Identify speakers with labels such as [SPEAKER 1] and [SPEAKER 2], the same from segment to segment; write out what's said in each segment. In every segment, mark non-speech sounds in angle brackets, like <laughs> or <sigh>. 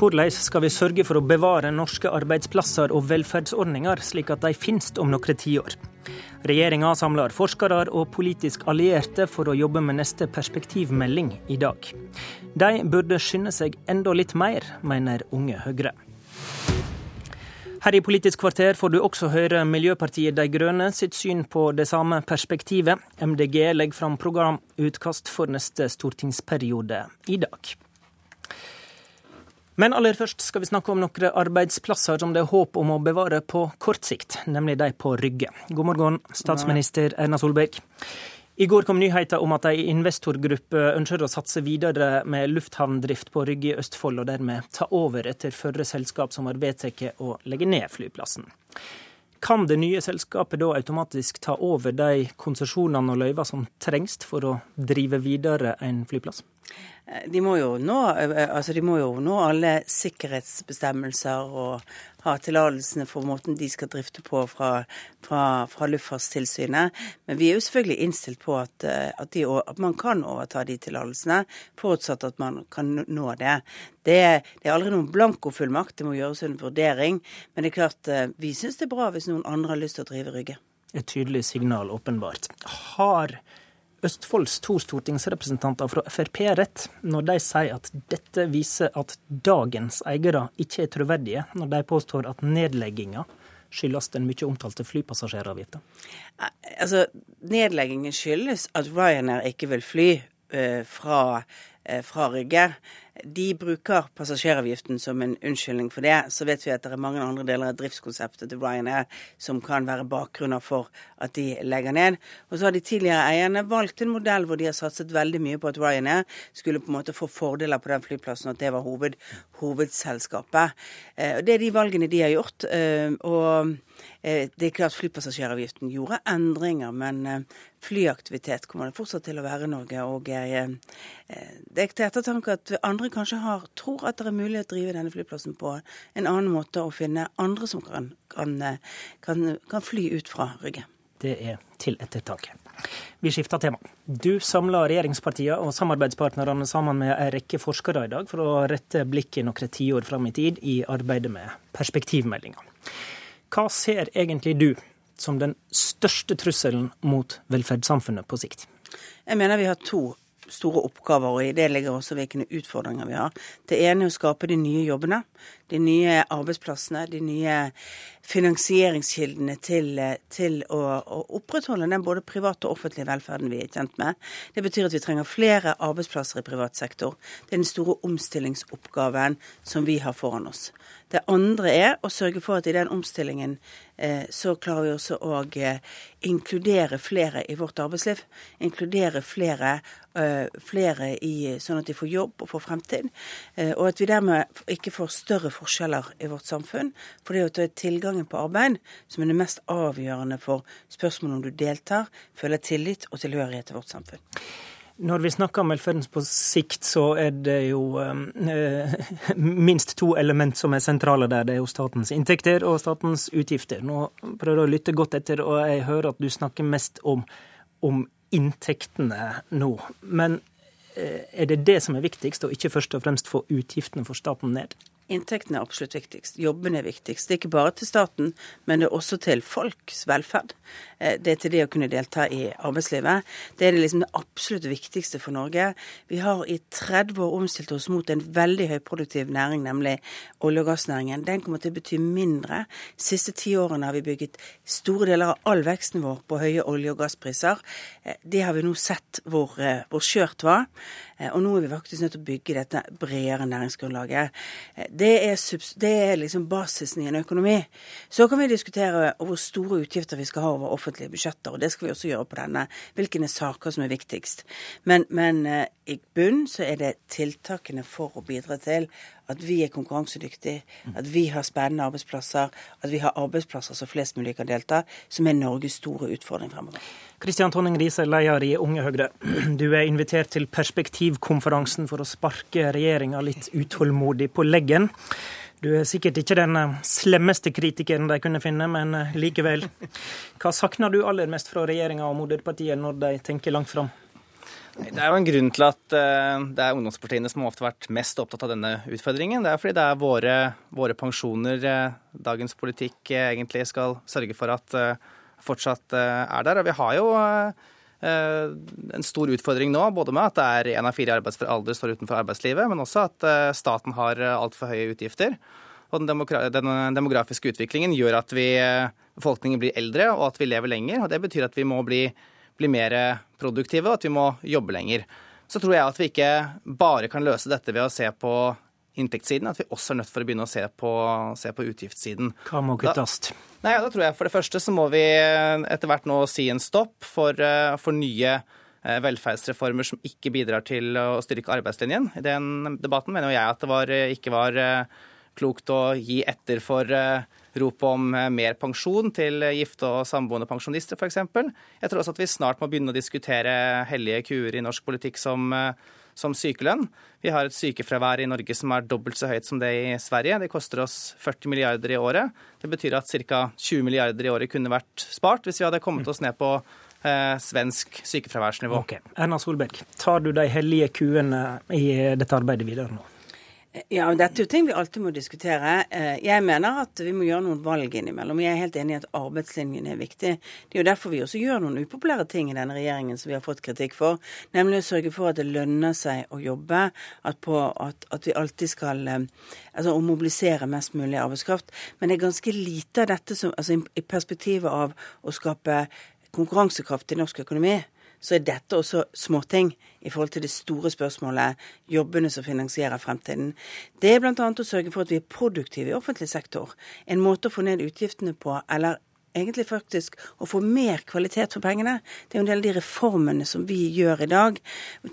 [SPEAKER 1] Hvordan skal vi sørge for å bevare norske arbeidsplasser og velferdsordninger, slik at de finnes om noen tiår? Regjeringa samler forskere og politisk allierte for å jobbe med neste perspektivmelding i dag. De burde skynde seg enda litt mer, mener Unge Høyre. Her i Politisk kvarter får du også høre Miljøpartiet De Grønne sitt syn på det samme perspektivet. MDG legger fram programutkast for neste stortingsperiode i dag. Men aller først skal vi snakke om noen arbeidsplasser som det er håp om å bevare på kort sikt, nemlig de på Rygge. God morgen, statsminister Erna Solberg. I går kom nyheten om at ei investorgruppe ønsker å satse videre med lufthavndrift på Rygge i Østfold, og dermed ta over etter førre selskap som har vedtatt å legge ned flyplassen. Kan det nye selskapet da automatisk ta over de konsesjonene og løyver som trengs for å drive videre en flyplass?
[SPEAKER 2] De må nå, altså de må jo nå alle sikkerhetsbestemmelser og ha tillatelsene for måten de skal drifte på fra, fra, fra Luftfartstilsynet. Men vi er jo selvfølgelig innstilt på at, at, de, at man kan overta de tillatelsene, forutsatt at man kan nå det. Det, det er aldri noen blankofullmakt, det må gjøres en vurdering. Men det er klart, eh, vi syns det er bra hvis noen andre har lyst til å drive Rygge.
[SPEAKER 1] Et tydelig signal, åpenbart. Har Østfolds to stortingsrepresentanter fra Frp rett når de sier at dette viser at dagens eiere ikke er troverdige, når de påstår at nedlegginga skyldes den mye omtalte flypassasjeravgifta?
[SPEAKER 2] Altså, nedleggingen skyldes at Ryanair ikke vil fly uh, fra, uh, fra Rygge de bruker passasjeravgiften som en unnskyldning for det, så vet vi at det er mange andre deler av driftskonseptet til Ryanair som kan være bakgrunner for at de legger ned. Og så har de tidligere eierne valgt en modell hvor de har satset veldig mye på at Ryanair skulle på en måte få fordeler på den flyplassen, og at det var hoved, hovedselskapet. Eh, Det er de valgene de har gjort. Eh, og eh, det er klart flypassasjeravgiften gjorde endringer, men flyaktivitet kommer det fortsatt til å være i Norge. Og jeg, det er til ettertanke at andre kanskje har, tror at det er mulig å drive denne flyplassen på en annen måte og finne andre som kan, kan, kan, kan fly ut fra Rygge.
[SPEAKER 1] Det er til ettertanke. Vi skifter tema. Du samler regjeringspartiene og samarbeidspartnerne sammen med en rekke forskere i dag for å rette blikket noen tiår fram i tid i arbeidet med perspektivmeldinga. Hva ser egentlig du som den største trusselen mot velferdssamfunnet på sikt?
[SPEAKER 2] Jeg mener vi har to store oppgaver, og i det ligger også hvilke utfordringer vi har. Det ene er å skape de nye jobbene, de nye arbeidsplassene, de nye finansieringskildene til, til å, å, opprettholde den både private og offentlige velferden vi er kjent med. Det betyr at vi trenger flere arbeidsplasser i privat sektor. Det er den store omstillingsoppgaven som vi har foran oss. Det andre er å sørge for at i den omstillingen eh, så klarer vi også å eh, inkludere flere i vårt arbeidsliv. Inkludere flere, eh, flere i, sånn at de får jobb og får fremtid. Eh, og at vi dermed ikke får større forskjeller i vårt samfunn. For det er tilgangen på arbeid som er det mest avgjørende for spørsmålet om du deltar, føler tillit og tilhørighet til vårt samfunn.
[SPEAKER 1] Når vi snakker om velferden på sikt, så er det jo eh, <laughs> minst to element som er sentrale der. Det er jo statens inntekter og statens utgifter. Nå prøver jeg å lytte godt etter, og jeg hører at du snakker mest om, om inntektene nå. Men eh, er det det som er viktigst, og ikke først og fremst få utgiftene for staten ned?
[SPEAKER 2] Inntektene er absolutt viktigst. Jobben er viktigst. Det er ikke bare til staten, men det er også til folks velferd. Eh, det er til det å kunne delta i arbeidslivet. Det er liksom det absolutt viktigste for Norge. Vi har i 30 år omstilt oss mot en veldig høyproduktiv næring, nemlig olje- og gassnæringen. Den kommer til å bety mindre. De siste ti årene har vi bygget store deler av all veksten vår på høye olje- og gasspriser. Eh, det har vi nå sett hvor, eh, hvor skjørt var. Og nå er vi faktisk nødt til å bygge dette bredere næringsgrunnlaget. Det er, det er, liksom basisen i en økonomi. Så kan vi diskutere hvor store utgifter vi skal ha over offentlige budsjetter, og det skal vi også gjøre på denne. Hvilke saker som er viktigst. Men, men uh, i bunn så er det tiltakene for å bidra til at vi er konkurransedyktige, at vi har spennende arbeidsplasser, at vi har arbeidsplasser som flest mulig kan delta, som er Norges store utfordring fremover.
[SPEAKER 1] Kristian Tonning Riise, leder i Unge Høyre. Du er invitert til perspektivkonferansen for å sparke regjeringa litt utålmodig på leggen. Du er sikkert ikke den slemmeste kritikeren de kunne finne, men likevel. Hva savner du aller mest fra regjeringa og moderpartiet når de tenker langt fram?
[SPEAKER 3] Det er jo en grunn til at eh, det er ungdomspartiene som har ofte vært mest opptatt av denne utfordringen. Det er fordi det er våre, våre pensjoner eh, dagens politikk eh, egentlig skal sørge for at fortsatt er der. Og vi har jo en stor utfordring nå, både med at det er en av fire i arbeidsfør alder står utenfor arbeidslivet, men også at staten har altfor høye utgifter. Og den, demografiske utviklingen gjør at vi, befolkningen blir eldre, og at vi lever lenger. og Det betyr at vi må bli bli mer produktive, og at vi må jobbe lenger. Så tror jeg at vi ikke bare kan løse dette ved å se på inntektssiden, at vi også er nødt for å begynne å se på, se på utgiftssiden.
[SPEAKER 1] Hva må kuttes?
[SPEAKER 3] Da, nei, da tror jeg For det første så må vi etter hvert nå si en stopp for, for nye eh, velferdsreformer som ikke bidrar til å styrke arbeidslinjen. I den debatten mener jeg at det var, ikke var eh, klokt å gi etter for rop om eh, mer pensjon til gifte og samboende pensjonister f.eks. Jeg tror også at vi snart må begynne å diskutere hellige kuer i norsk politikk som, eh, som sykelønn. Vi har et sykefravær i Norge som er dobbelt så høyt som det i Sverige. Det koster oss 40 milliarder i året. Det betyr at ca. 20 milliarder i året kunne vært spart hvis vi hadde kommet oss ned på eh, svensk sykefraværsnivå.
[SPEAKER 1] Okay. Erna Solberg, tar du de hellige kuene i dette arbeidet videre nå?
[SPEAKER 2] Ja, Dette er jo ting vi alltid må diskutere. Eh, jeg mener at vi må gjøre noen valg innimellom. Jeg er helt enig i at arbeidslinjen er viktig. Det er jo derfor vi også gjør noen upopulære ting i denne regjeringen som vi har fått kritikk for. Nemlig å sørge for at det lønner seg å jobbe. At, på, at, at vi alltid skal eh, altså å mobilisere mest mulig arbeidskraft. Men det er ganske lite av dette som, altså i perspektivet av å skape konkurransekraft i norsk økonomi så er dette også småting i forhold til det store spørsmålet jobbene som finansierer fremtiden. Det er bl.a. å sørge for at vi er produktive i offentlig sektor. En måte å få ned utgiftene på, eller egentlig faktisk å få mer kvalitet for pengene. Det er jo en del av de reformene som vi gjør i dag,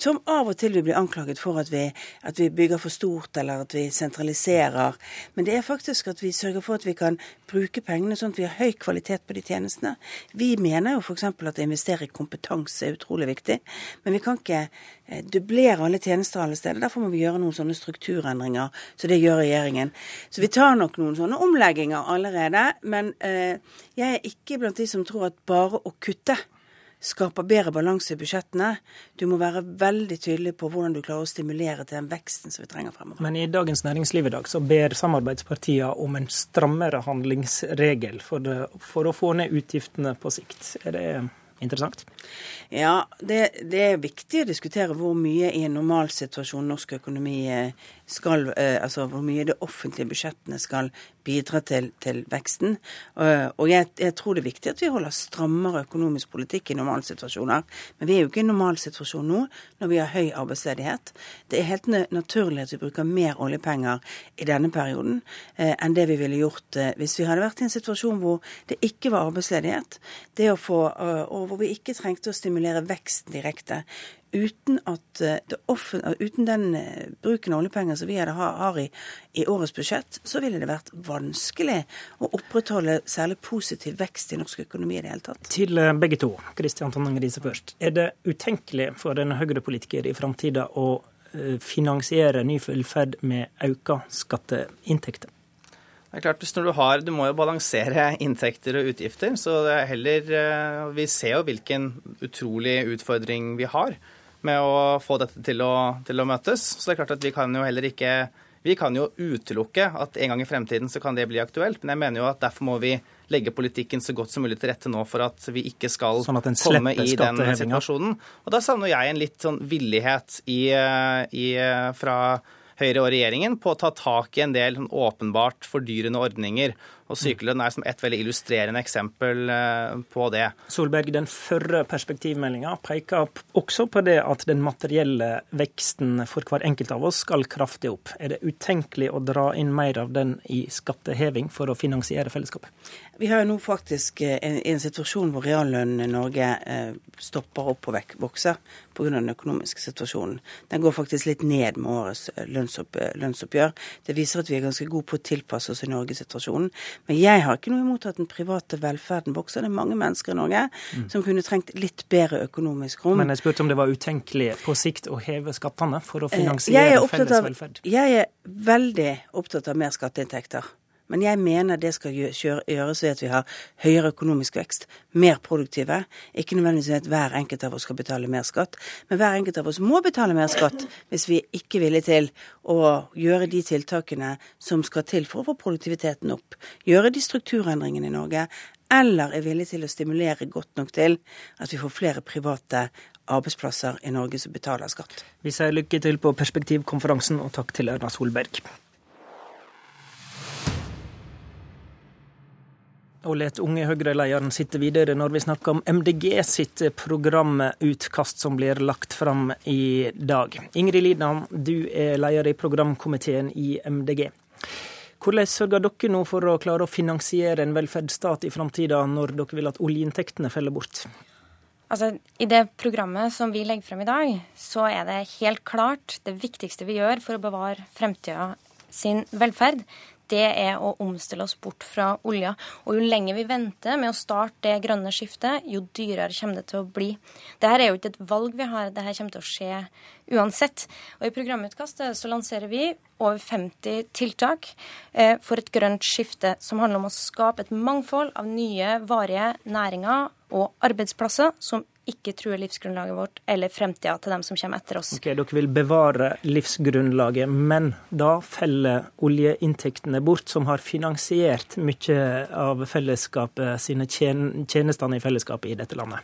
[SPEAKER 2] som av og til vil bli anklaget for at vi, at vi bygger for stort eller at vi sentraliserer. Men det er faktisk at vi sørger for at vi kan bruke pengene sånn at vi har høy kvalitet på de tjenestene. Vi mener jo f.eks. at å investere i kompetanse er utrolig viktig, men vi kan ikke dublere alle tjenester alle steder. Derfor må vi gjøre noen sånne strukturendringer, så det gjør regjeringen. Så vi tar nok noen sånne omlegginger allerede. men eh, jeg er ikke blant de som tror at bare å kutte skaper bedre balanse i budsjettene. Du må være veldig tydelig på hvordan du klarer å stimulere til den veksten som vi trenger fremover.
[SPEAKER 1] Men i Dagens Næringsliv i dag så ber samarbeidspartiene om en strammere handlingsregel for, det, for å få ned utgiftene på sikt. Er det interessant?
[SPEAKER 2] Ja, det, det, er viktig å diskutere hvor mye i en normalsituasjon norsk økonomi skal, eh, altså hvor mye de offentlige budsjettene skal bidra til, til veksten. Eh, og jeg, jeg, tror det er viktig at vi holder strammere økonomisk politikk i normalsituasjoner. Men vi er jo ikke i en normalsituasjon nå når vi har høy arbeidsledighet. Det er helt naturlig at vi bruker mer oljepenger i denne perioden eh, enn det vi ville gjort hvis vi hadde vært i en situasjon hvor det ikke var arbeidsledighet, det å få, og hvor vi ikke trengte å stimulere veksten direkte uten, at eh, uten den eh, bruken av oljepenger som vi har i, i, årets budsjett, så ville det vært vanskelig å opprettholde særlig positiv vekst i norsk økonomi i det hele tatt.
[SPEAKER 1] Til eh, begge to, Kristian Tonning Riise først. Er det utenkelig for en Høyre-politiker i framtida å finansiere ny velferd med økte skatteinntekter?
[SPEAKER 3] Det er klart, hvis når Du har, du må jo balansere inntekter og utgifter. så det er heller, Vi ser jo hvilken utrolig utfordring vi har med å få dette til å, til å, møtes. Så det er klart at vi kan jo heller ikke Vi kan jo utelukke at en gang i fremtiden så kan det bli aktuelt, men jeg mener jo at derfor må vi legge politikken så godt som mulig til rette nå for at vi ikke skal sånn komme i den situasjonen. Og da savner jeg en litt sånn villighet i, i, fra Høyre og regjeringen på å ta tak i en del sånn åpenbart fordyrende ordninger. Og sykelønn er som et veldig illustrerende eksempel eh, på det.
[SPEAKER 1] Solberg, den førre perspektivmeldinga peker også på det at den materielle veksten for hver enkelt av oss skal kraftig opp. Er det utenkelig å dra inn mer av den i skatteheving for å finansiere fellesskapet?
[SPEAKER 2] Vi har jo nå faktisk eh, en, en situasjon hvor reallønnen i Norge eh, stopper opp og vokser pga. den økonomiske situasjonen. Den går faktisk litt ned med årets lønnsopp, lønnsoppgjør. Det viser at vi er ganske gode på å tilpasse oss i Norgesituasjonen. Men jeg har ikke noe imot at den private velferden vokser. Det er mange mennesker i Norge mm. som kunne trengt litt bedre økonomisk rom.
[SPEAKER 1] Men jeg spurte om det var utenkelig på sikt å heve skattene for å eh, finansiere felles velferd?
[SPEAKER 2] Jeg er veldig opptatt av mer skatteinntekter. Men jeg mener det skal gjøres ved at vi har høyere økonomisk vekst, mer produktive. Ikke nødvendigvis ved at hver enkelt av oss skal betale mer skatt, men hver enkelt av oss må betale mer skatt hvis vi ikke er villige til å gjøre de tiltakene som skal til for å få produktiviteten opp. Gjøre de strukturendringene i Norge. Eller er villige til å stimulere godt nok til at vi får flere private arbeidsplasser i Norge som betaler skatt.
[SPEAKER 1] Vi sier lykke til på perspektivkonferansen, og takk til Erna Solberg. Og let unge Høyre-lederen sitte videre når vi snakker om MDG sitt programutkast som blir lagt fram i dag. Ingrid Lidan, du er leder i programkomiteen i MDG. Hvordan sørger dere nå for å klare å finansiere en velferdsstat i framtida, når dere vil at oljeinntektene feller bort?
[SPEAKER 4] Altså, I det programmet som vi legger frem i dag, så er det helt klart det viktigste vi gjør for å bevare fremtida sin velferd, det er å omstille oss bort fra olja. Og jo lenger vi venter med å starte det grønne skiftet, jo dyrere kommer det til å bli. Dette er jo ikke et valg vi har, dette kommer til å skje uansett. Og I programutkastet så lanserer vi over 50 tiltak eh, for et grønt skifte, som handler om å skape et mangfold av nye, varige næringer og arbeidsplasser som ikke truer livsgrunnlaget vårt eller fremtida til dem som kommer etter oss.
[SPEAKER 1] Ok, Dere vil bevare livsgrunnlaget, men da feller oljeinntektene bort, som har finansiert mye av fellesskapet sine tjenestene i fellesskapet i dette landet?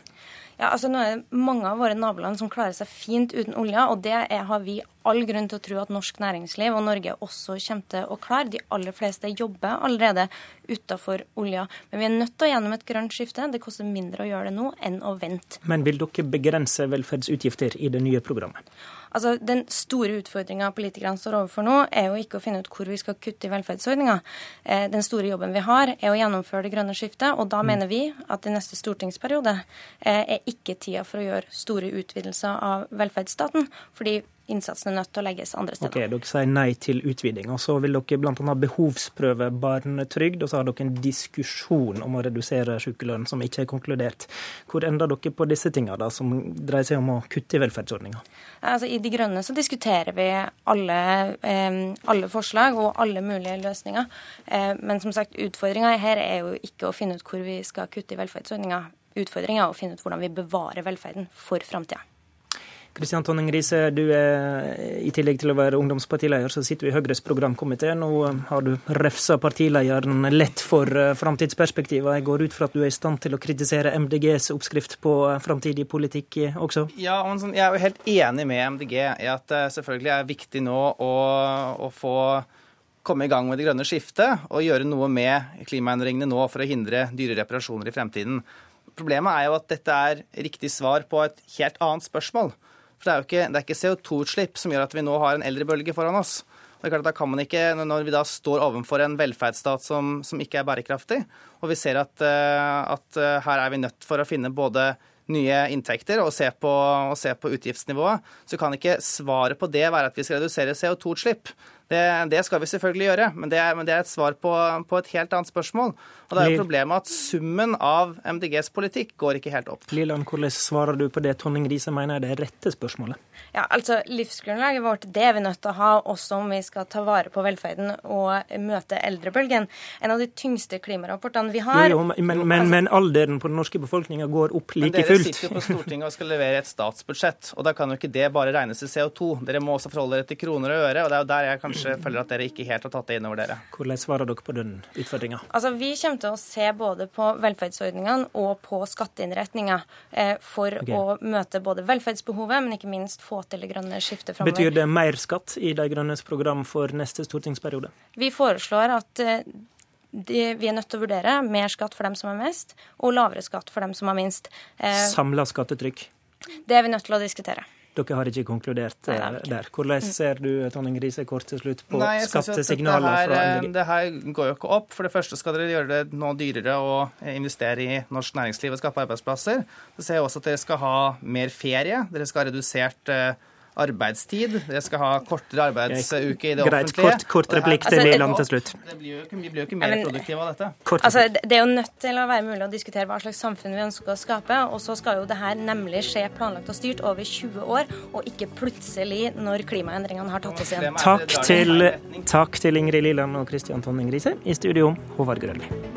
[SPEAKER 4] Ja, altså nå er det mange av våre naboland som klarer seg fint uten olja, og det har vi all grunn til å tro at norsk næringsliv og Norge også kommer til å klare. De aller fleste jobber allerede utafor olja. Men vi er nødt til å gjennom et grønt skifte. Det koster mindre å gjøre det nå enn å vente.
[SPEAKER 1] Men vil dere begrense velferdsutgifter i det nye programmet?
[SPEAKER 4] Altså, Den store utfordringa politikerne står overfor nå, er jo ikke å finne ut hvor vi skal kutte i velferdsordninga. Eh, den store jobben vi har, er å gjennomføre det grønne skiftet. Og da mm. mener vi at i neste stortingsperiode eh, er ikke tida for å gjøre store utvidelser av velferdsstaten. fordi innsatsen er nødt til å legges andre steder.
[SPEAKER 1] Ok, Dere sier nei til utviding. og Så vil dere bl.a. behovsprøve barnetrygd, og så har dere en diskusjon om å redusere sykelønn som ikke er konkludert. Hvor ender dere på disse tingene, da, som dreier seg om å kutte i velferdsordninga?
[SPEAKER 4] Altså, I De Grønne så diskuterer vi alle, eh, alle forslag og alle mulige løsninger. Eh, men som sagt, utfordringa her er jo ikke å finne ut hvor vi skal kutte i velferdsordninga. Utfordringa er å finne ut hvordan vi bevarer velferden for framtida.
[SPEAKER 1] Kristian Tonning Riise, du er i tillegg til å være ungdomspartileder, så sitter du i Høyres programkomité. Nå har du refsa partilederen lett for eh, framtidsperspektiver. Jeg går ut fra at du er i stand til å kritisere MDGs oppskrift på eh, framtidig politikk eh, også?
[SPEAKER 3] Ja, sånn, jeg er jo helt enig med MDG i at det selvfølgelig er viktig nå å, å få komme i gang med det grønne skiftet og gjøre noe med klimaendringene nå for å hindre dyre reparasjoner i fremtiden. Problemet er jo at dette er riktig svar på et helt annet spørsmål. For det er jo ikke, det er ikke CO2-utslipp som gjør at vi nå har en eldrebølge foran oss. Det er klart at da kan man ikke, Når vi da står overfor en velferdsstat som, som ikke er bærekraftig, og vi ser at, eh, at, eh, her er vi nødt for å finne både nye inntekter og se, på, og se på utgiftsnivået, så kan ikke svaret på det være at vi skal redusere CO2-utslipp. Det, det, skal vi selvfølgelig gjøre, men det er, men det er et svar på, på, et helt annet spørsmål. Og det er jo problemet at summen av MDGs politikk går ikke helt opp.
[SPEAKER 1] Liland, hvordan svarer du på det Tonning Riise mener er det rette spørsmålet?
[SPEAKER 4] Ja, altså Livsgrunnlaget vårt det er vi nødt til å ha også om vi skal ta vare på velferden og møte eldrebølgen. En av de tyngste klimarapportene vi har
[SPEAKER 1] Jo, jo men, men, men, alderen på den norske befolkninga går opp like fullt. Men
[SPEAKER 3] dere sitter jo på Stortinget og skal levere et statsbudsjett, og da kan jo ikke det bare regnes i CO2. Dere må også forholde dere til kroner og øre, og det er jo der jeg kanskje føler at dere ikke helt har tatt det inn over dere.
[SPEAKER 1] Hvordan svarer dere på den utfordringa?
[SPEAKER 4] Altså, vi kommer til å se både på velferdsordningene og på skatteinnretninga eh, for okay. å møte både velferdsbehovet, men ikke minst få til det grønne skiftet framover.
[SPEAKER 1] Betyr det mer skatt i De grønnes program for neste stortingsperiode?
[SPEAKER 4] Vi foreslår at eh, de, vi er nødt til å vurdere mer skatt for dem som har mest, og lavere skatt for dem som har minst.
[SPEAKER 1] Eh, Samla skattetrykk?
[SPEAKER 4] Det er vi nødt til å diskutere.
[SPEAKER 1] Dere har ikke konkludert Nei, ikke. der. Hvordan ser du Tonning Grise, kort til slutt på Nei, skattesignaler fra
[SPEAKER 3] MDG? Det her går jo ikke opp. For det første skal dere gjøre det nå dyrere å investere i norsk næringsliv og skape arbeidsplasser. Så ser jeg også at dere skal ha mer ferie. Dere skal ha redusert eh, arbeidstid. Dere skal ha kortere arbeidsuke i det
[SPEAKER 1] Greit,
[SPEAKER 3] offentlige.
[SPEAKER 1] kort, kort
[SPEAKER 3] Og
[SPEAKER 1] replikk til
[SPEAKER 4] Altså,
[SPEAKER 1] til slutt.
[SPEAKER 3] Det blir jo ikke, vi blir jo ikke mer
[SPEAKER 4] Ja, men-
[SPEAKER 3] produktive av dette.
[SPEAKER 1] Kort
[SPEAKER 4] Altså, det er jo nødt til å være mulig å diskutere hva slags samfunn vi ønsker å skape. Og så skal jo det her nemlig skje planlagt og styrt over 20 år, og ikke plutselig når klimaendringene har tatt oss igjen.
[SPEAKER 1] Takk til, takk til Ingrid Liland og Kristian Tonning Riise. I studio, Håvard Grønli.